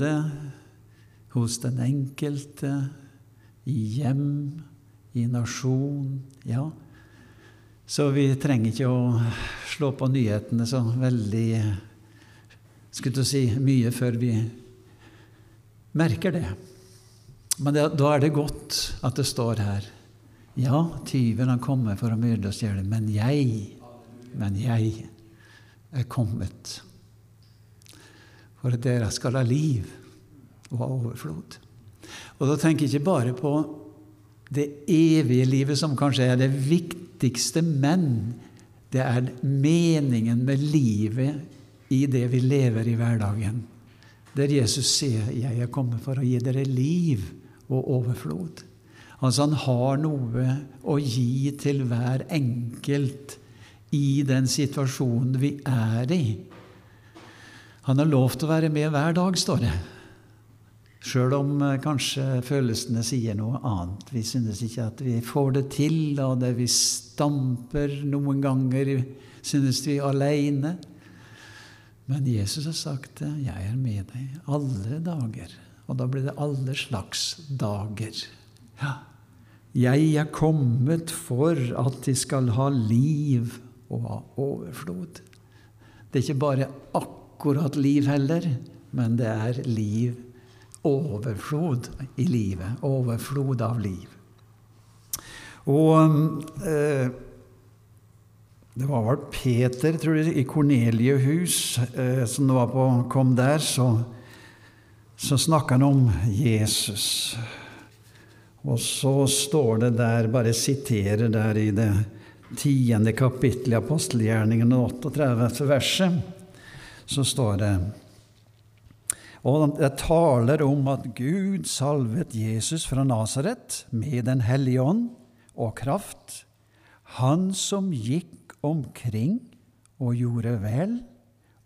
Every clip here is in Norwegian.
det hos den enkelte, i hjem, i nasjon. Ja. Så vi trenger ikke å slå på nyhetene så veldig skulle si, mye før vi merker det. Men det, da er det godt at det står her Ja, tyven har kommet for å myrde og stjele, men jeg, men jeg er kommet for at dere skal ha liv og ha overflod. Og da tenker jeg ikke bare på det evige livet, som kanskje er det viktigste, men det er meningen med livet i det vi lever i hverdagen. Der Jesus sier 'Jeg er kommet for å gi dere liv og overflod'. Altså Han har noe å gi til hver enkelt i den situasjonen vi er i. Han har lov til å være med hver dag, står det. Sjøl om eh, kanskje følelsene sier noe annet. Vi synes ikke at vi får det til, og det vi stamper noen ganger, synes vi aleine. Men Jesus har sagt det. 'Jeg er med deg alle dager'. Og da blir det alle slags dager. Ja. 'Jeg er kommet for at de skal ha liv og ha overflod'. Det er ikke bare akkurat akkurat liv heller, men det er liv. Overflod i livet. Overflod av liv. Og eh, det var vel Peter, tror jeg, i Korneliehus, eh, som var på, kom der, så, så snakka han om Jesus. Og så står det der, bare siterer der i det tiende kapittelet i apostelgjerningen, 38. verset så står det og det taler om at Gud salvet Jesus fra Nasaret med Den hellige ånd og kraft, han som gikk omkring og gjorde vel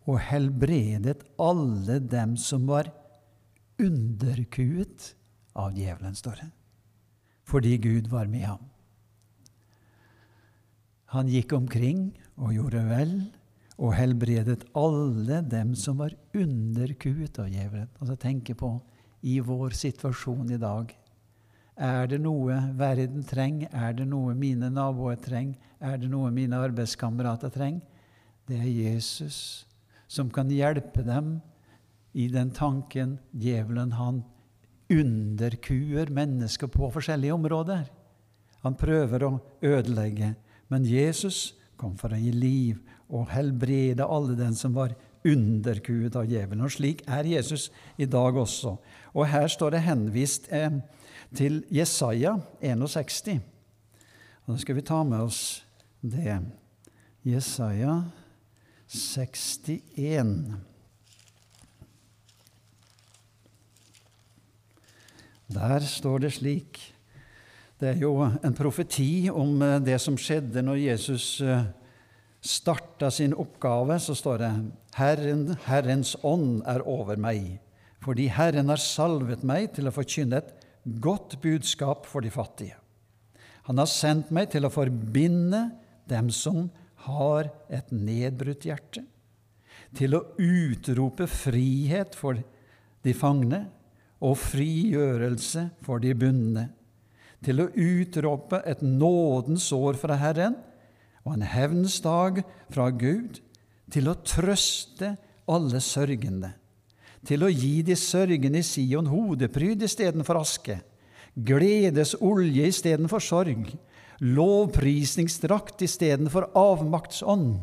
og helbredet alle dem som var underkuet av djevelen, står det, fordi Gud var med ham. Han gikk omkring og gjorde vel og helbredet alle dem som var underkuet av djevelen. Altså tenke på i vår situasjon i dag. Er det noe verden trenger? Er det noe mine naboer trenger? Er det noe mine arbeidskamerater trenger? Det er Jesus som kan hjelpe dem i den tanken djevelen han underkuer mennesker på forskjellige områder. Han prøver å ødelegge, men Jesus kom for å gi liv og helbrede alle den som var underkuet av djevelen. Og slik er Jesus i dag også. Og her står det henvist eh, til Jesaja 61. Og da skal vi ta med oss det. Jesaja 61. Der står det slik Det er jo en profeti om eh, det som skjedde når Jesus eh, starta sin oppgave, så står det Herren, Herrens ånd er over meg, fordi Herren har salvet meg til å forkynne et godt budskap for de fattige. Han har sendt meg til å forbinde dem som har et nedbrutt hjerte, til å utrope frihet for de fangne og frigjørelse for de bundne, til å utrope et nådens år fra Herren og en hevnsdag fra Gud til å trøste alle sørgende, til å gi de sørgende i Sion hodepryd istedenfor aske, gledes olje istedenfor sorg, lovprisningsdrakt istedenfor avmaktsånd.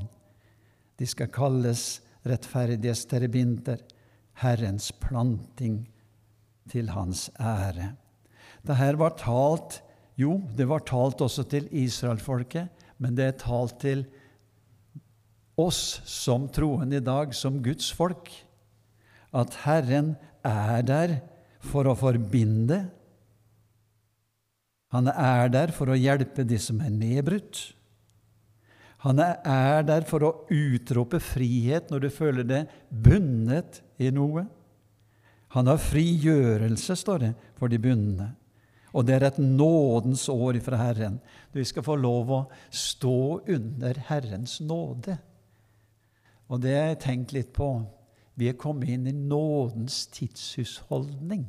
De skal kalles rettferdiges terebinter, Herrens planting til hans ære. Dette var talt jo, det var talt også til israelfolket, men det er talt til oss som troende i dag, som Guds folk. at Herren er der for å forbinde. Han er der for å hjelpe de som er nedbrutt. Han er der for å utrope frihet når du føler deg bundet i noe. Han har frigjørelse, står det, for de bundne. Og det er et nådens år fra Herren. Du skal få lov å stå under Herrens nåde. Og det har jeg tenkt litt på. Vi er kommet inn i nådens tidshusholdning.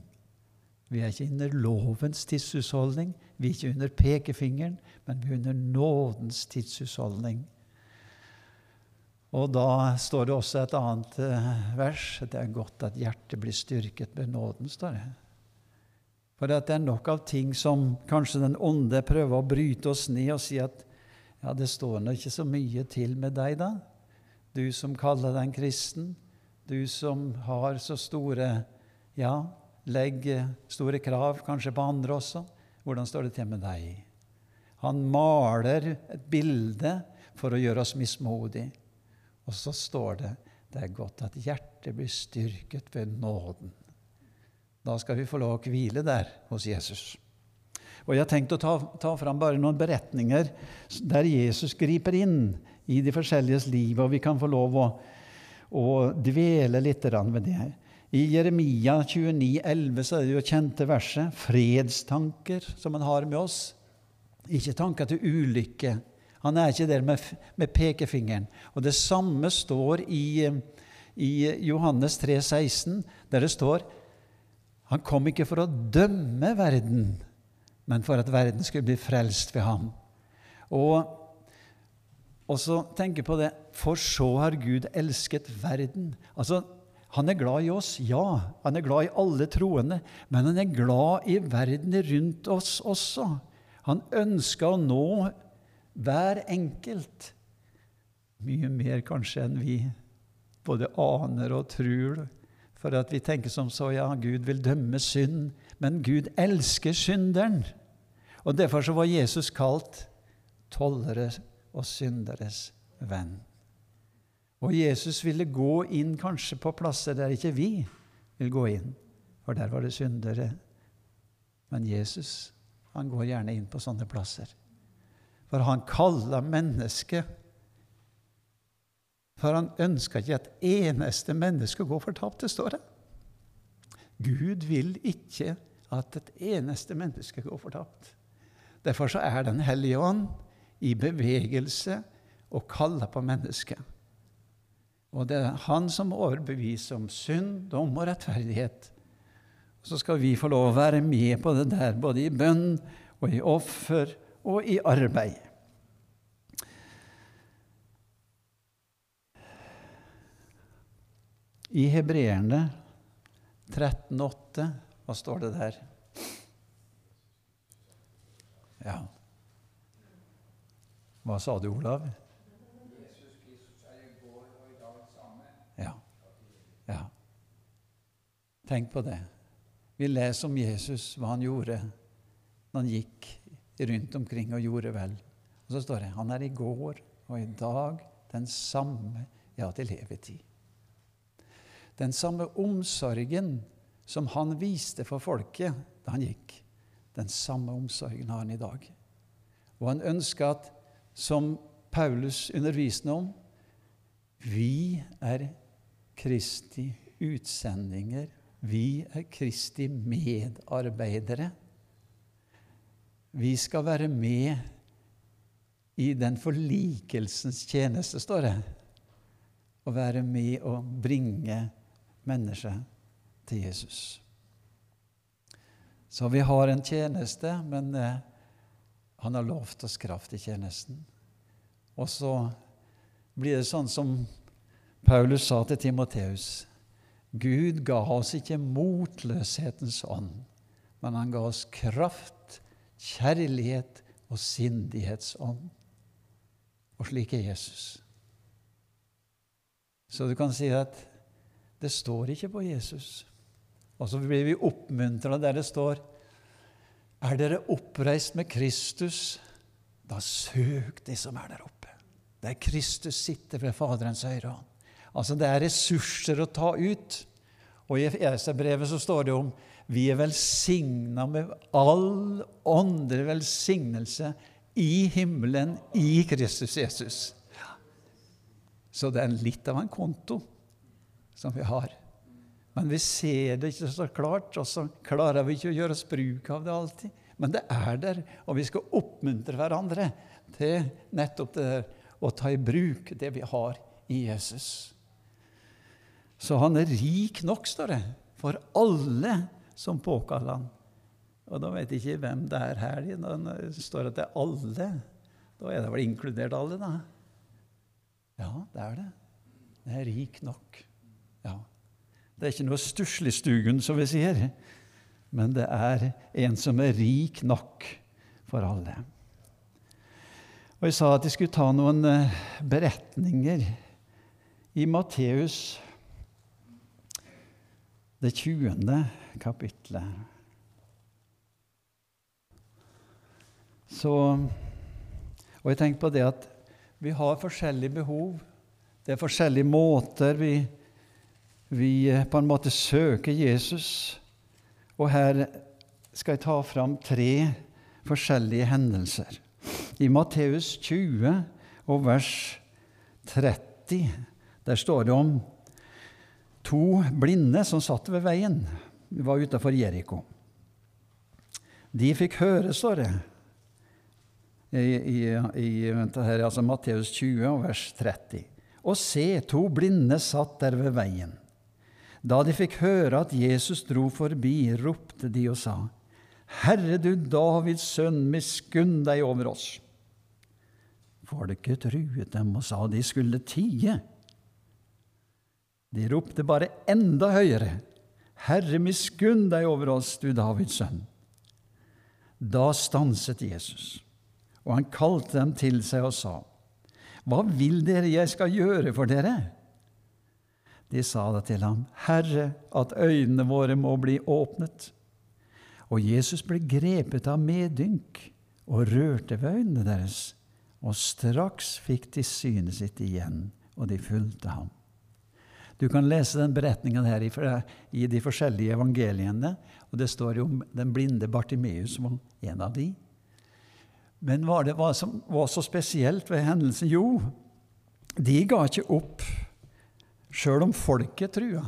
Vi er ikke under lovens tidshusholdning, vi er ikke under pekefingeren, men vi er under nådens tidshusholdning. Og da står det også et annet eh, vers. Det er godt at hjertet blir styrket med nåden, står det. For det er nok av ting som kanskje den onde prøver å bryte oss ned og si at ja, det står nå ikke så mye til med deg, da. Du som kaller deg en kristen. Du som har så store Ja, legg store krav kanskje på andre også. Hvordan står det til med deg? Han maler et bilde for å gjøre oss mismodige. Og så står det det er godt at hjertet blir styrket ved nåden. Da skal vi få lov å hvile der hos Jesus. Og Jeg har tenkt å ta, ta fram bare noen beretninger der Jesus griper inn i de forskjelliges liv, og vi kan få lov å, å dvele litt ved det. I Jeremia 29, 11 så er det jo kjente verset 'fredstanker' som han har med oss. Ikke tanker til ulykke. Han er ikke der med, med pekefingeren. Og Det samme står i, i Johannes 3, 16, der det står han kom ikke for å dømme verden, men for at verden skulle bli frelst ved ham. Og, også så tenker på det For så har Gud elsket verden. Altså, han er glad i oss, ja. Han er glad i alle troende. Men han er glad i verden rundt oss også. Han ønsker å nå hver enkelt mye mer kanskje enn vi både aner og tror. For at vi tenker som så ja, Gud vil dømme synd. Men Gud elsker synderen. Og Derfor så var Jesus kalt tolleres og synderes venn. Og Jesus ville gå inn kanskje på plasser der ikke vi vil gå inn, for der var det syndere. Men Jesus han går gjerne inn på sånne plasser. For han kaller mennesket. For han ønsker ikke at eneste menneske går fortapt, det står det. Gud vil ikke at et eneste menneske går fortapt. Derfor så er Den hellige ånd i bevegelse og kaller på mennesket. Og det er han som overbeviser om synd, dom og rettferdighet. Så skal vi få lov å være med på det der, både i bønn og i offer og i arbeid. I Hebreerne 13,8, hva står det der? Ja. Hva sa du, Olav? Ja. Tenk på det. Vi leser om Jesus, hva han gjorde når han gikk rundt omkring og gjorde vel. Og så står det han er i går og i dag den samme, ja, til evig tid. Den samme omsorgen som han viste for folket da han gikk, den samme omsorgen har han i dag. Og han ønsker at, som Paulus underviste om, vi er Kristi utsendinger. Vi er Kristi medarbeidere. Vi skal være med i den forlikelsens tjeneste, står det. Å være med og bringe mennesket til Jesus. Så vi har en tjeneste, men eh, han har lovt oss kraft i tjenesten. Og så blir det sånn som Paulus sa til Timoteus Gud ga oss ikke motløshetens ånd, men han ga oss kraft, kjærlighet og sindighetsånd. Og slik er Jesus. Så du kan si at det står ikke på Jesus. Og så blir vi oppmuntra der det står Er dere oppreist med Kristus, da søk de som er der oppe. Der Kristus sitter ved Faderens høyre hånd. Altså, det er ressurser å ta ut. Og i Efeserbrevet så står det om vi er velsigna med all åndelig velsignelse i himmelen i Kristus Jesus. Så det er litt av en konto som vi har. Men vi ser det ikke så klart, og så klarer vi ikke å gjøre oss bruk av det alltid. Men det er der, og vi skal oppmuntre hverandre til nettopp det der å ta i bruk det vi har i Jesus. Så han er rik nok, står det, for alle som påkaller han. Og da vet jeg ikke hvem det er her. Når det står at det er alle. Da er det vel inkludert alle, da? Ja, det er det. Det er rik nok. Ja. Det er ikke noe stussligstugun, som vi sier, men det er en som er rik nok for alle. Og Jeg sa at jeg skulle ta noen eh, beretninger i Matteus, det 20. kapitlet. Så, og jeg tenkte på det at vi har forskjellige behov. Det er forskjellige måter vi, vi eh, på en måte søker Jesus. Og her skal jeg ta fram tre forskjellige hendelser. I Matteus 20 og vers 30 der står det om to blinde som satt ved veien. Vi var utafor Jeriko. De fikk høre, står det, i, i, i altså Matteus 20 og vers 30. Og se, to blinde satt der ved veien. Da de fikk høre at Jesus dro forbi, ropte de og sa:" Herre du Davids sønn, miskunn deg over oss. Folket truet dem og sa de skulle tie. De ropte bare enda høyere. Herre, miskunn deg over oss, du Davids sønn. Da stanset Jesus, og han kalte dem til seg og sa, Hva vil dere jeg skal gjøre for dere? De sa da til ham, Herre, at øynene våre må bli åpnet. Og Jesus ble grepet av medynk og rørte ved øynene deres, og straks fikk de synet sitt igjen, og de fulgte ham. Du kan lese den beretningen her i, de forskjellige evangeliene. og Det står jo om den blinde Bartimeus som en av de. Men hva det var som var så spesielt ved hendelsen? Jo, de ga ikke opp sjøl om folket trua.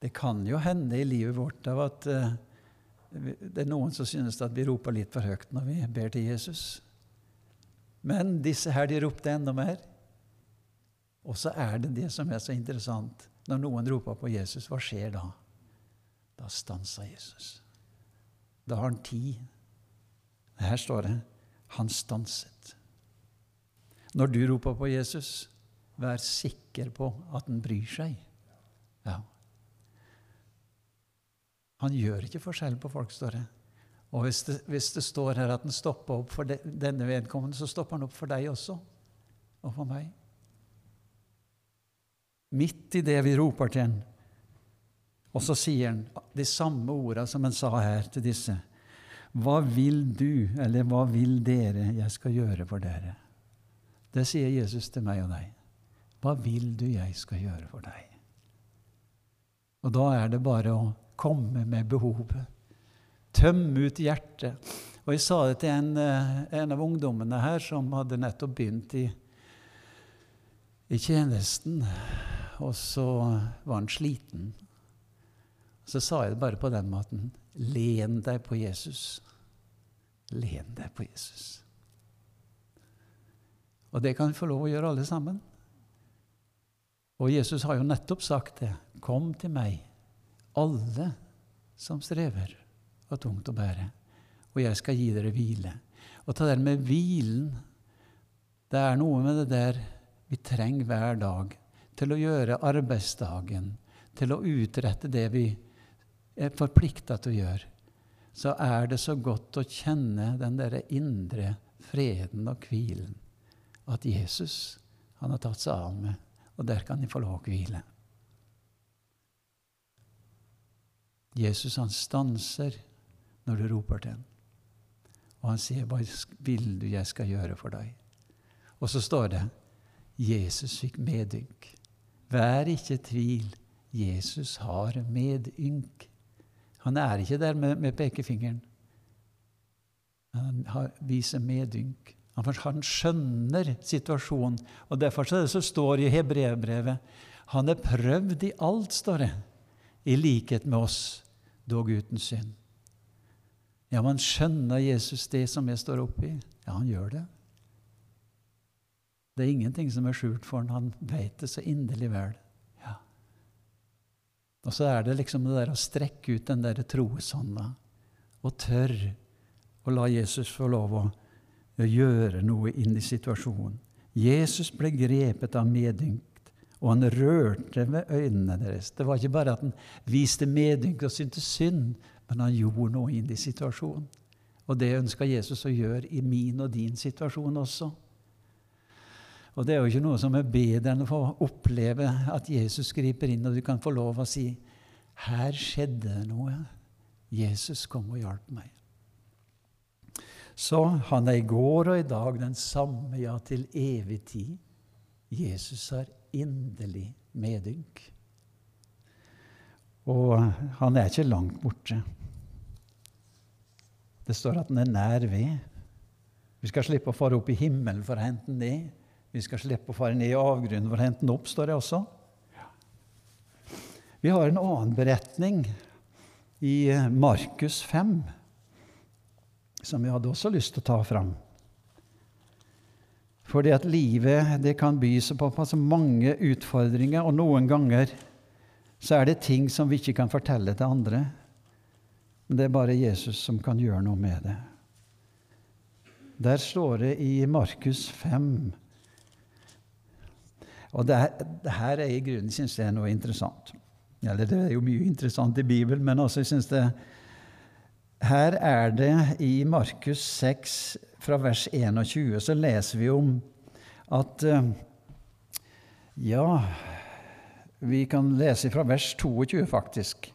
Det kan jo hende i livet vårt av at uh, det er noen som synes at vi roper litt for høyt når vi ber til Jesus. Men disse her, de ropte enda mer. Og så er det det som er så interessant. Når noen roper på Jesus, hva skjer da? Da stanser Jesus. Da har han tid. Her står det han stanset. Når du roper på Jesus, vær sikker på at han bryr seg. Ja. Han gjør ikke forskjell på folk, står det. Og hvis det, hvis det står her at han stopper opp for de, denne vedkommende, så stopper han opp for deg også. Og for meg midt i det vi roper til han. Og så sier han de samme ordene som han sa her til disse. Hva vil du, eller hva vil dere jeg skal gjøre for dere? Det sier Jesus til meg og deg. Hva vil du jeg skal gjøre for deg? Og da er det bare å komme med behovet. Tømme ut hjertet. Og jeg sa det til en, eh, en av ungdommene her som hadde nettopp begynt i, i tjenesten og så var han sliten. Så sa jeg det bare på den måten. Len deg på Jesus. Len deg på Jesus. Og det kan vi få lov å gjøre alle sammen. Og Jesus har jo nettopp sagt det. Kom til meg, alle som strever og tungt å bære, og jeg skal gi dere hvile. Og ta det med hvilen Det er noe med det der vi trenger hver dag til å gjøre arbeidsdagen, til å utrette det vi er forplikta til å gjøre, så er det så godt å kjenne den derre indre freden og hvilen. At Jesus han har tatt seg av med, og der kan de få lov å hvile. Jesus han stanser når du roper til ham. Og han sier, 'Hva vil du jeg skal gjøre for deg?' Og så står det Jesus fikk medynk. Vær ikke i tvil, Jesus har medynk. Han er ikke der med, med pekefingeren. Han har, viser medynk. Han, skjønner situasjonen. og Derfor så, som står i hebreerbrevet han er prøvd i alt, står det, i likhet med oss, dog uten synd. Ja, men skjønner Jesus det som jeg står oppi? Ja, han gjør det. Det er ingenting som er skjult for han. Han vet det så inderlig vel. Ja. Og så er det liksom det der å strekke ut den der troeshånda og tørre å la Jesus få lov å gjøre noe inn i situasjonen. Jesus ble grepet av medynkt, og han rørte ved øynene deres. Det var ikke bare at han viste medynk og syntes synd, men han gjorde noe inn i situasjonen. Og det ønska Jesus å gjøre i min og din situasjon også. Og det er jo ikke noe som er bedre enn å få oppleve at Jesus griper inn, og du kan få lov å si 'Her skjedde noe. Jesus kom og hjalp meg'. Så han er i går og i dag den samme, ja, til evig tid. Jesus har inderlig medynk. Og han er ikke langt borte. Det står at han er nær ved. Vi skal slippe å fare opp i himmelen for å hente den ned. Vi skal slippe å fare ned i avgrunnen for å hente den opp, står det også. Vi har en annen beretning i Markus 5 som jeg hadde også lyst til å ta fram. Fordi at livet det kan by seg på, så mange utfordringer, og noen ganger så er det ting som vi ikke kan fortelle til andre. Men det er bare Jesus som kan gjøre noe med det. Der står det i Markus 5 Og det, her er i grunnen syns jeg noe interessant. Eller det er jo mye interessant i Bibelen, men også jeg syns det er her er det i Markus 6, fra vers 21, så leser vi om at eh, Ja, vi kan lese fra vers 22, faktisk.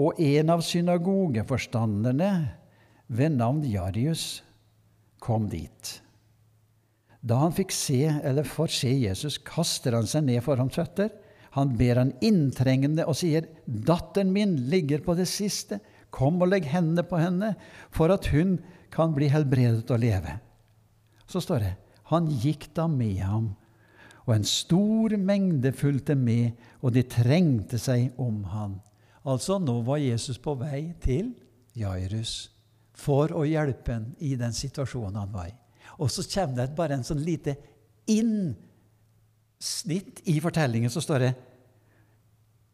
Og en av synagogeforstanderne ved navn Jarius kom dit. Da han fikk se, eller får se Jesus, kaster han seg ned for hans føtter. Han ber han inntrengende og sier, 'Datteren min ligger på det siste. Kom og legg hendene på henne, for at hun kan bli helbredet og leve. Så står det han gikk da med ham, og en stor mengde fulgte med, og de trengte seg om han. Altså, nå var Jesus på vei til Jairus for å hjelpe ham i den situasjonen han var i. Og så kommer det bare en sånn lite innsnitt i fortellingen, så står det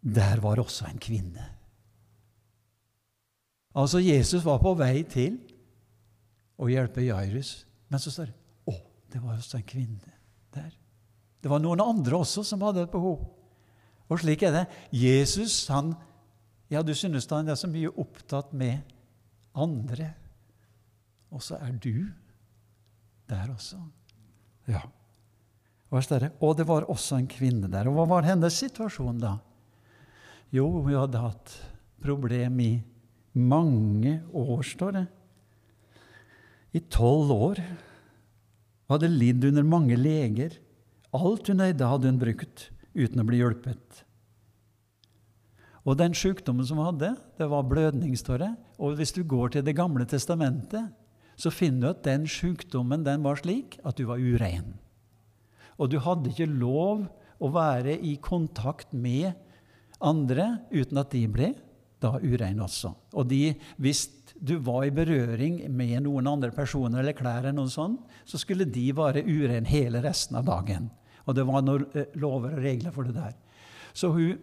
der var også en kvinne. Altså, Jesus var på vei til å hjelpe Jairus, men så står det å, det var også en kvinne der. Det var noen andre også som hadde et behov. Og slik er det. Jesus, han Ja, du synes han er så mye opptatt med andre. Og så er du der også. Ja. Og, det, var også en kvinne der. Og hva var hennes situasjon da? Jo, hun hadde hatt problem i mange år, står det. I tolv år. Hadde lidd under mange leger. Alt hun eide, hadde hun brukt uten å bli hjulpet. Og den sykdommen som hun hadde, det var blødning, står det. Og hvis du går til Det gamle testamentet, så finner du at den sykdommen den var slik at du var urein. Og du hadde ikke lov å være i kontakt med andre uten at de ble da urein også. Og de, hvis du var i berøring med noen andre personer eller klær, eller noe sånt, så skulle de være urein hele resten av dagen. Og det var noen eh, lover og regler for det der. Så hun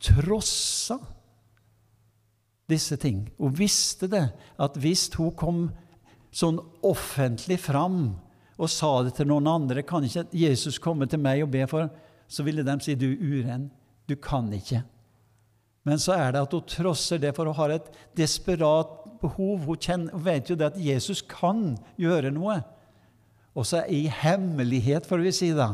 trossa disse ting. Hun visste det, at hvis hun kom sånn offentlig fram og sa det til noen andre Kan ikke Jesus komme til meg og be for Så ville de si du uren. Du kan ikke. Men så er det at hun trosser det, for hun har et desperat behov. Hun, kjenner, hun vet jo det at Jesus kan gjøre noe. Og så i hemmelighet, får vi si da,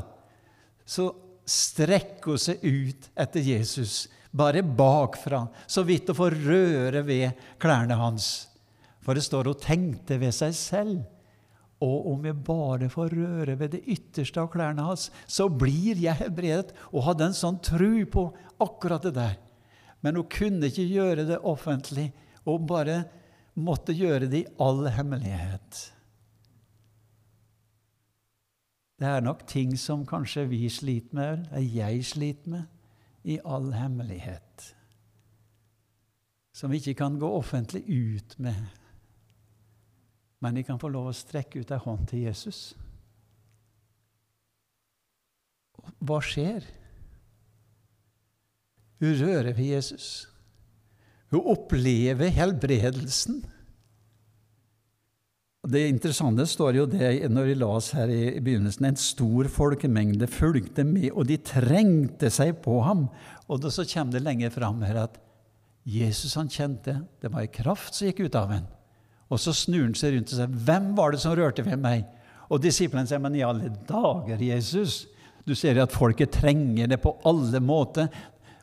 så strekker hun seg ut etter Jesus, bare bakfra, så vidt hun får røre ved klærne hans. For det står hun tenkte ved seg selv. Og om jeg bare får røre ved det ytterste av klærne hans, så blir jeg helbredet. Og hadde en sånn tru på akkurat det der. Men hun kunne ikke gjøre det offentlig, og bare måtte gjøre det i all hemmelighet. Det er nok ting som kanskje vi sliter med, eller jeg sliter med, i all hemmelighet. Som vi ikke kan gå offentlig ut med. Men vi kan få lov å strekke ut ei hånd til Jesus. Hva skjer? Hun rører ved Jesus. Hun opplever helbredelsen. Det interessante står jo det når vi las her i begynnelsen. En stor folkemengde fulgte med, og de trengte seg på ham. Og da så kommer det lenger fram her at Jesus han kjente det var en kraft som gikk ut av ham. Og så snur han seg rundt og sier, 'Hvem var det som rørte ved meg?' Og disiplene sier, 'Men i alle dager, Jesus, du ser at folket trenger det på alle måter.'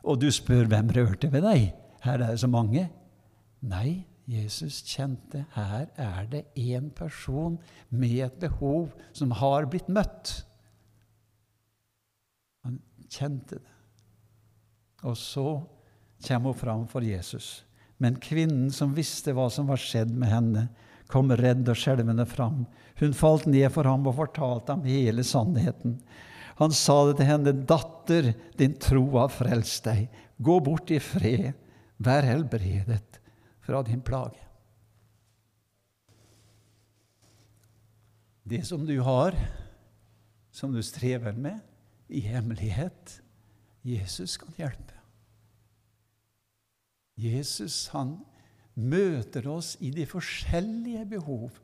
Og du spør, 'Hvem rørte ved deg?' Her er det så mange. Nei, Jesus kjente her er det én person med et behov som har blitt møtt. Han kjente det. Og så kommer hun fram for Jesus. Men kvinnen som visste hva som var skjedd med henne, kom redd og skjelvende fram. Hun falt ned for ham og fortalte ham hele sannheten. Han sa det til henne, 'Datter, din tro har frelst deg. Gå bort i fred. Vær helbredet fra din plage. Det som du har, som du strever med, i hemmelighet Jesus kan hjelpe. Jesus han møter oss i de forskjellige behov.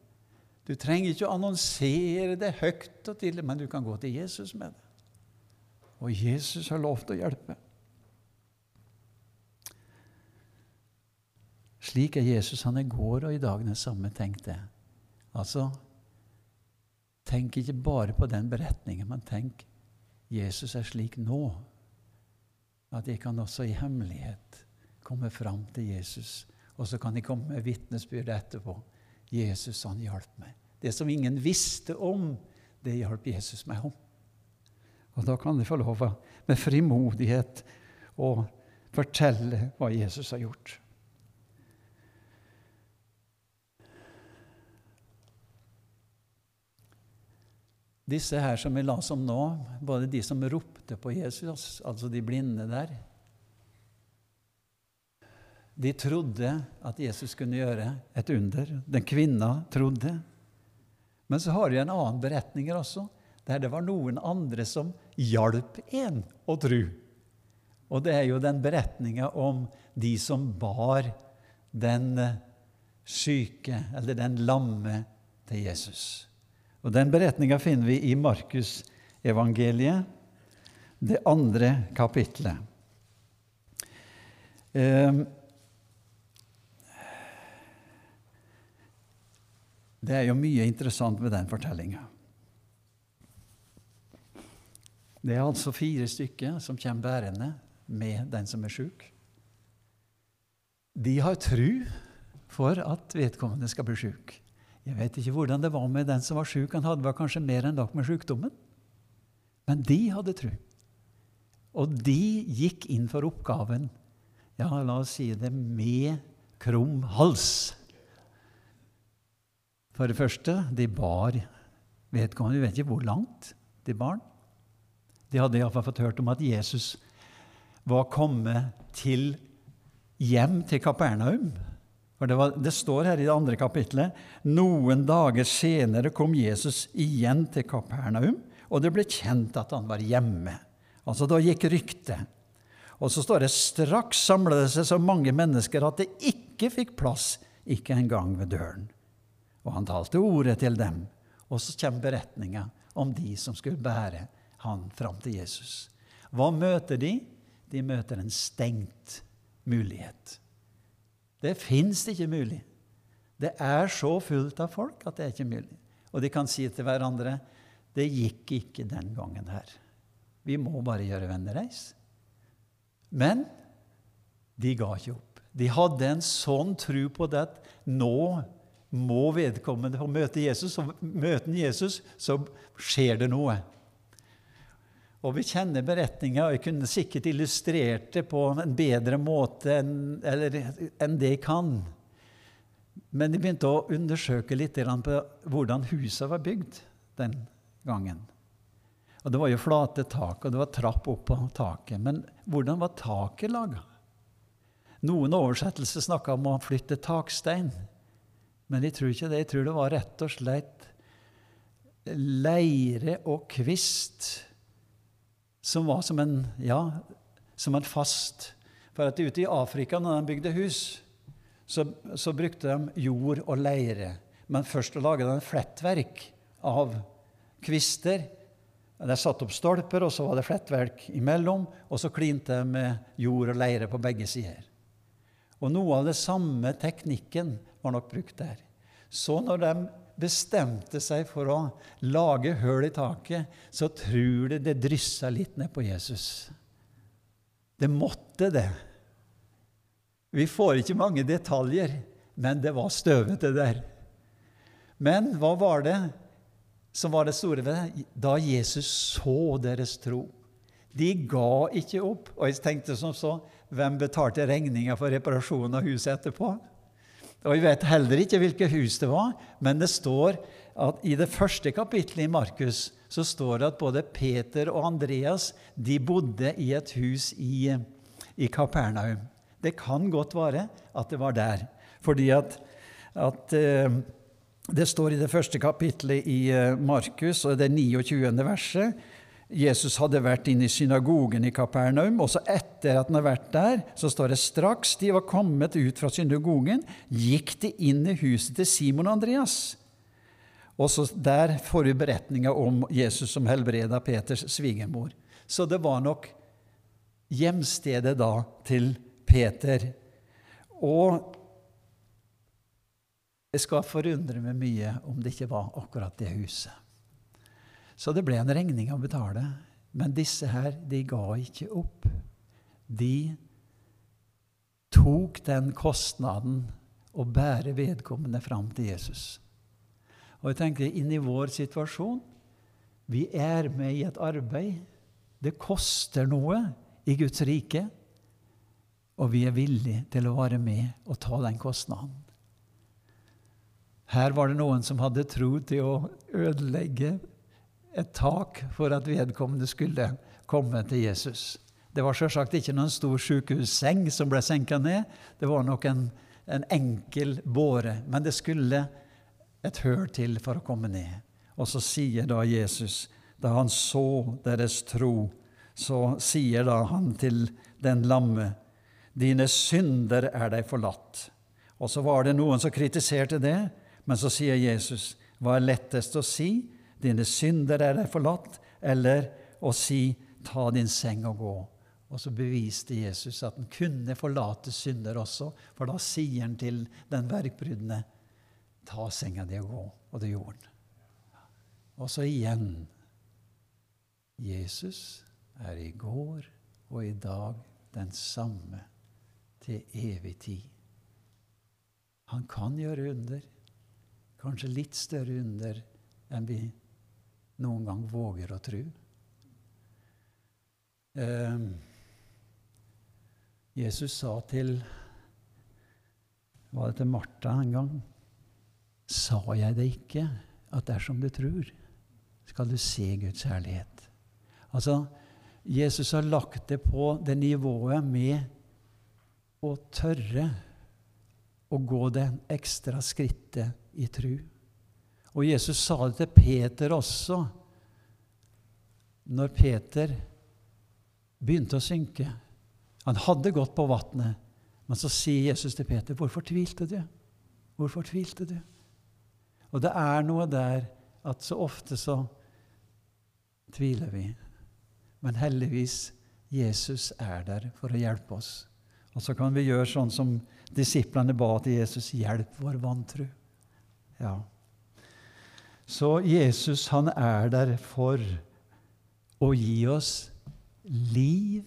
Du trenger ikke å annonsere det høyt og til, men du kan gå til Jesus med det. Og Jesus har lov til å hjelpe. Slik er Jesus han i går og i dag den samme, tenkte jeg. Altså, tenk ikke bare på den beretningen, men tenk Jesus er slik nå at jeg kan også i hemmelighet komme fram til Jesus. Og så kan jeg komme med vitnesbyrd etterpå. Jesus, han hjalp meg. Det som ingen visste om, det hjalp Jesus meg om. Og da kan de få lov med frimodighet å fortelle hva Jesus har gjort. Disse her som vi la om nå, både de som ropte på Jesus, altså de blinde der De trodde at Jesus kunne gjøre et under. Den kvinna trodde. Men så har vi en annen beretning også, der det var noen andre som hjalp en å tro. Og det er jo den beretninga om de som bar den syke, eller den lamme, til Jesus. Og Den beretninga finner vi i Markusevangeliet, det andre kapitlet. Ehm, det er jo mye interessant ved den fortellinga. Det er altså fire stykker som kommer bærende med den som er sjuk. De har tru for at vedkommende skal bli sjuk. Jeg vet ikke hvordan det var med den som var sjuk. Han hadde kanskje mer enn nok med sjukdommen. Men de hadde tru. Og de gikk inn for oppgaven, ja, la oss si det, med krum hals. For det første, de bar vedkommende Vi vet ikke hvor langt de bar. De hadde iallfall fått hørt om at Jesus var kommet til hjem til Kapernaum. For det, var, det, står her i det andre kapitlet noen dager senere kom Jesus igjen til Kapernaum, og det ble kjent at han var hjemme. Altså Da gikk ryktet. Og så står det straks samlet det seg så mange mennesker at det ikke fikk plass, ikke engang ved døren. Og han talte ordet til dem. Og så kommer beretninga om de som skulle bære han fram til Jesus. Hva møter de? De møter en stengt mulighet. Det fins ikke mulig. Det er så fullt av folk at det er ikke mulig. Og de kan si til hverandre det gikk ikke den gangen her. Vi må bare gjøre vennereis. Men de ga ikke opp. De hadde en sånn tro på det at nå må vedkommende få møte Jesus, og møter han Jesus, så skjer det noe. Og vi kjenner beretninga, og jeg kunne sikkert illustrert det på en bedre måte enn, enn det jeg kan. Men jeg begynte å undersøke litt på hvordan huset var bygd den gangen. Og Det var jo flate tak, og det var trapp opp på taket. Men hvordan var taket laga? Noen oversettelser snakka om å flytte takstein. Men jeg tror ikke det. Jeg tror det var rett og slett leire og kvist som var som en, ja, som en fast For at ute i Afrika, når de bygde hus, så, så brukte de jord og leire. Men først laget de flettverk av kvister. De satte opp stolper, og så var det flettverk imellom, og så klinte de med jord og leire på begge sider. Og noe av det samme teknikken var nok brukt der. Så når de bestemte seg for å lage høl i taket, så tror de det dryssa litt ned på Jesus. Det måtte det. Vi får ikke mange detaljer, men det var støvete der. Men hva var det som var det store ved det? Da Jesus så deres tro. De ga ikke opp. Og jeg tenkte som så hvem betalte regninga for reparasjonen av huset etterpå? Og Vi vet heller ikke hvilket hus det var, men det står at i det første kapittelet i Markus så står det at både Peter og Andreas de bodde i et hus i, i Kapernaum. Det kan godt være at det var der. Fordi at, at eh, det står i det første kapittelet i eh, Markus, og det 29. verset Jesus hadde vært inne i synagogen i Kapernaum, og så etter at han hadde vært der, så står det straks de var kommet ut fra synagogen, gikk de inn i huset til Simon og Andreas. Og så Der får vi beretninga om Jesus som helbreda Peters svigermor. Så det var nok hjemstedet da til Peter. Og jeg skal forundre meg mye om det ikke var akkurat det huset. Så det ble en regning å betale. Men disse her, de ga ikke opp. De tok den kostnaden å bære vedkommende fram til Jesus. Og jeg tenker inn i vår situasjon Vi er med i et arbeid. Det koster noe i Guds rike. Og vi er villige til å være med og ta den kostnaden. Her var det noen som hadde tro til å ødelegge et tak for at vedkommende skulle komme til Jesus. Det var selvsagt ikke noen stor sykehusseng som ble senka ned. Det var nok en, en enkel båre. Men det skulle et høl til for å komme ned. Og så sier da Jesus, da han så deres tro, så sier da han til den lamme, dine synder er deg forlatt. Og så var det noen som kritiserte det, men så sier Jesus, hva er lettest å si? Dine synder er deg forlatt, eller å si ta din seng og gå. Og så beviste Jesus at han kunne forlate synder også, for da sier han til den verkbrudne ta senga di og gå. Og det gjorde han. Og så igjen Jesus er i går og i dag den samme til evig tid. Han kan gjøre under, kanskje litt større under enn vi noen gang våger å tro. Eh, Jesus sa til Var det til Martha en gang? Sa jeg det ikke, at dersom du tror, skal du se Guds herlighet? Altså, Jesus har lagt det på det nivået med å tørre å gå det ekstra skrittet i tru. Og Jesus sa det til Peter også, når Peter begynte å synke. Han hadde gått på vannet, men så sier Jesus til Peter, 'Hvorfor tvilte du?' Hvorfor tvilte du? Og det er noe der at så ofte så tviler vi. Men heldigvis, Jesus er der for å hjelpe oss. Og så kan vi gjøre sånn som disiplene ba til Jesus, 'Hjelp vår vantro'. Ja. Så Jesus han er der for å gi oss liv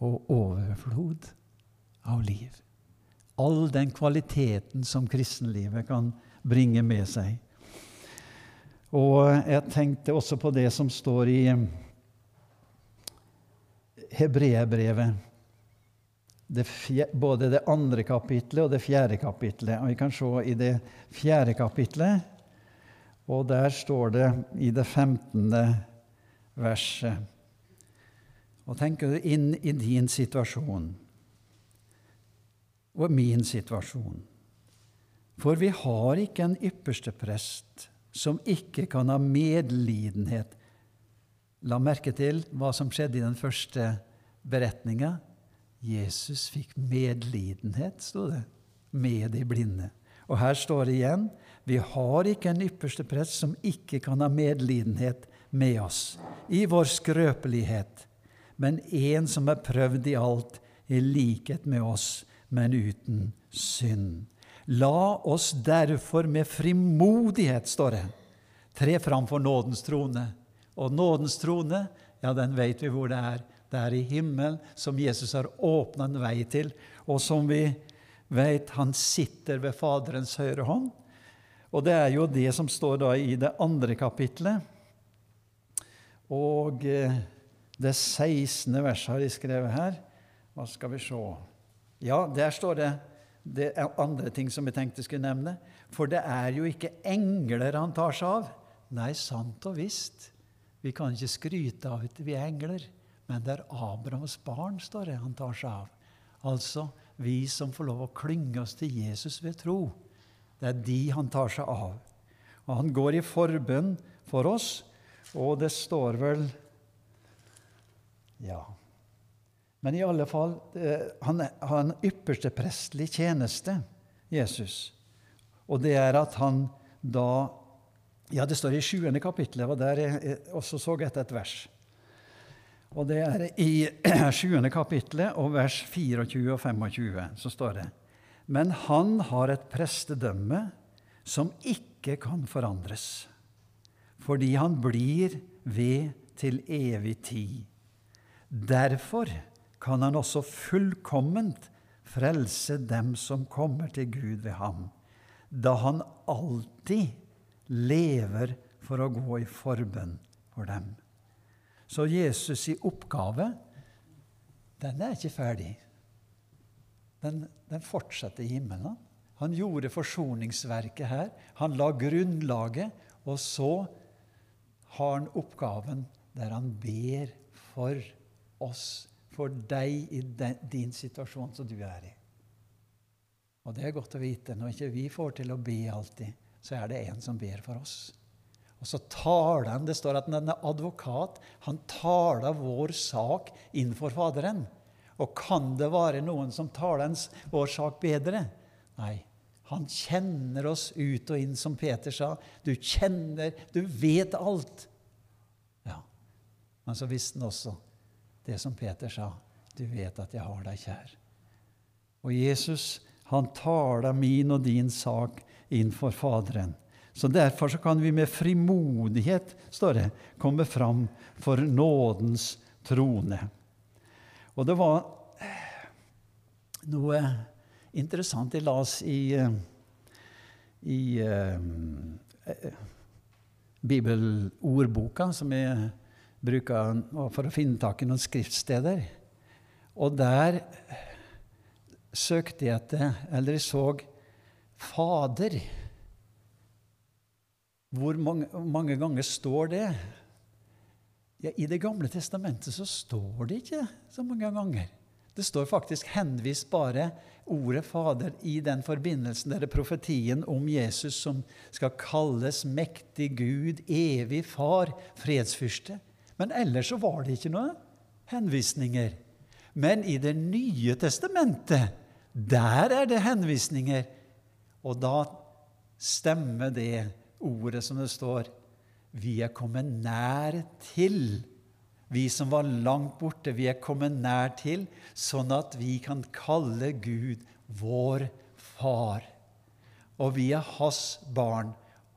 og overflod av liv. all den kvaliteten som kristenlivet kan bringe med seg. Og jeg tenkte også på det som står i Hebreabrevet. både det andre kapitlet og det fjerde kapitlet. Og Vi kan se i det fjerde kapitlet, og der står det i det femtende verset Og tenker du inn i din situasjon og min situasjon. For vi har ikke en ypperste prest som ikke kan ha medlidenhet. La merke til hva som skjedde i den første beretninga. Jesus fikk medlidenhet, sto det, med de blinde. Og her står det igjen vi har ikke en ypperste prest som ikke kan ha medlidenhet med oss i vår skrøpelighet, men en som er prøvd i alt, i likhet med oss, men uten synd. La oss derfor med frimodighet, står det, tre framfor nådens trone. Og nådens trone, ja, den vet vi hvor det er. Det er i himmelen, som Jesus har åpna en vei til, og som vi vet han sitter ved Faderens høyre hånd. Og det er jo det som står da i det andre kapitlet. Og eh, det 16. verset har jeg skrevet her. Hva skal vi se Ja, der står det det er andre ting som jeg tenkte skulle nevne. For det er jo ikke engler han tar seg av. Nei, sant og visst. Vi kan ikke skryte av at vi er engler, men det er Abrahams barn står det, han tar seg av. Altså vi som får lov å klynge oss til Jesus ved tro. Det er de han tar seg av. Og han går i forbønn for oss, og det står vel Ja, men i alle fall, han har en ypperste prestlig tjeneste, Jesus. Og det er at han da Ja, det står i sjuende kapittelet, og der jeg også så etter et vers. Og det er i 7. kapittelet og vers 24 og 25, så står det Men han har et prestedømme som ikke kan forandres, fordi han blir ved til evig tid. Derfor kan han også fullkomment frelse dem som kommer til Gud ved ham, da han alltid lever for å gå i forbønn for dem. Så Jesus' i oppgave, den er ikke ferdig. Den, den fortsetter i himmelen. Han gjorde forsoningsverket her. Han la grunnlaget, og så har han oppgaven der han ber for oss for deg i den, din situasjon som du er i. Og det er godt å vite. Når ikke vi får til å be alltid, så er det en som ber for oss. Og så taler han, Det står at han er advokat. Han taler vår sak innenfor Faderen. Og kan det være noen som taler vår sak bedre? Nei. Han kjenner oss ut og inn, som Peter sa. Du kjenner, du vet alt. Ja, Men så visste han også det som Peter sa. Du vet at jeg har deg kjær. Og Jesus han taler min og din sak innenfor Faderen. Så Derfor så kan vi med frimodighet står det, komme fram for nådens trone. Og det var noe interessant jeg las i, i uh, bibelordboka, som jeg bruker for å finne tak i noen skriftsteder. Og der søkte jeg etter, eller jeg så Fader. Hvor mange, mange ganger står det? Ja, I Det gamle testamentet så står det ikke så mange ganger. Det står faktisk henvist bare ordet Fader i den forbindelsen. Det er profetien om Jesus som skal kalles mektig Gud, evig Far, fredsfyrste. Men ellers så var det ikke noen henvisninger. Men i Det nye testamentet, der er det henvisninger. Og da stemmer det ordet som det står Vi er kommet nær til. Vi som var langt borte, vi er kommet nær til, sånn at vi kan kalle Gud vår far. Og vi er hans barn.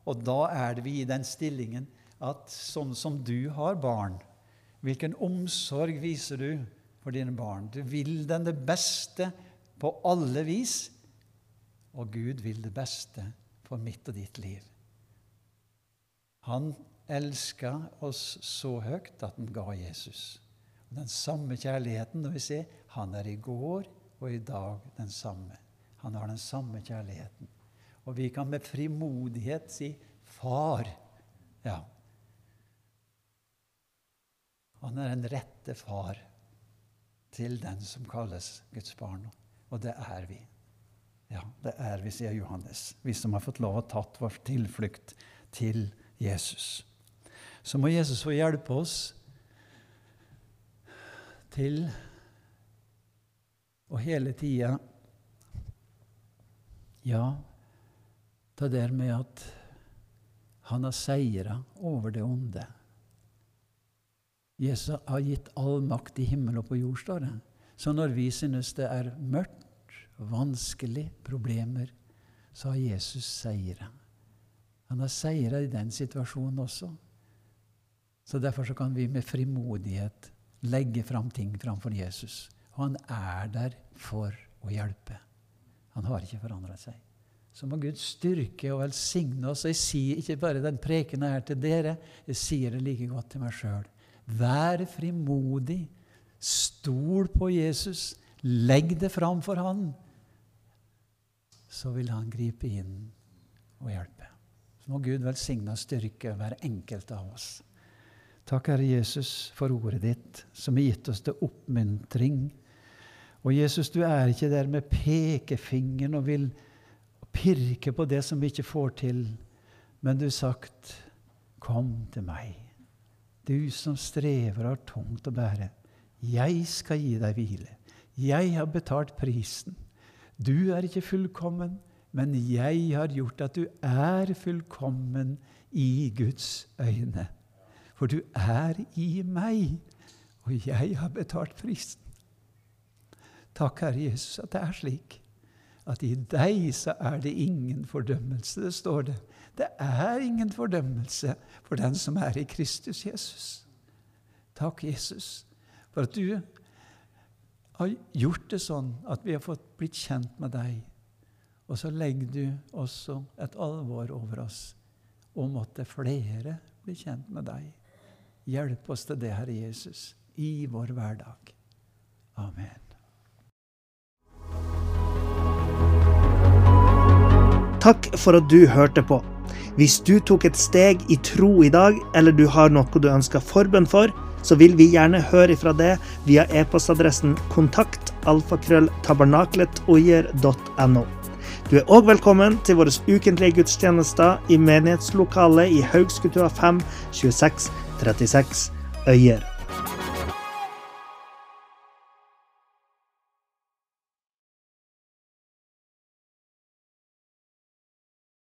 Og da er det vi i den stillingen at sånn som du har barn, hvilken omsorg viser du for dine barn? Du vil dem det beste på alle vis, og Gud vil det beste for mitt og ditt liv. Han elska oss så høyt at han ga Jesus. Og den samme kjærligheten når vi ser, han er i går og i dag den samme. Han har den samme kjærligheten. Og vi kan med frimodighet si 'Far'. Ja. Han er den rette far til den som kalles Guds barn. Og det er vi. Ja, det er vi, sier Johannes, vi som har fått lov å tatt vår tilflukt til Jesus. Så må Jesus få hjelpe oss til å hele tida Ja, det der med at han har seira over det onde. Jesus har gitt all makt i himmel og på jord, står det. Så når vi synes det er mørkt, vanskelig, problemer, så har Jesus seira. Han har seira i den situasjonen også. Så Derfor så kan vi med frimodighet legge fram ting framfor Jesus. Og han er der for å hjelpe. Han har ikke forandret seg. Så må Gud styrke og velsigne oss. Jeg sier ikke bare den prekenen her til dere, jeg sier det like godt til meg sjøl. Vær frimodig. Stol på Jesus. Legg det fram for Han så vil han gripe inn og hjelpe. Må Gud velsigne og styrke hver enkelt av oss. Takk, Herre Jesus, for ordet ditt, som har gitt oss til oppmuntring. Og Jesus, du er ikke der med pekefingeren og vil pirke på det som vi ikke får til, men du har sagt, 'Kom til meg, du som strever og har tungt å bære. Jeg skal gi deg hvile. Jeg har betalt prisen. Du er ikke fullkommen, men jeg har gjort at du er fullkommen i Guds øyne. For du er i meg, og jeg har betalt prisen. Takk, Herre Jesus, at det er slik. At i deg så er det ingen fordømmelse, det står det. Det er ingen fordømmelse for den som er i Kristus Jesus. Takk, Jesus, for at du har gjort det sånn at vi har fått blitt kjent med deg. Og så legger du også et alvor over oss og måtte flere bli kjent med deg. Hjelp oss til det, Herre Jesus, i vår hverdag. Amen. Takk for at du hørte på. Hvis du tok et steg i tro i dag, eller du har noe du ønsker forbønn for, så vil vi gjerne høre ifra det via e-postadressen kontakt alfakrølltabernaklet.oier.no. Du er òg velkommen til våre ukentlige gudstjenester i menighetslokalet i Haugskutua 5 26 36 Øyer.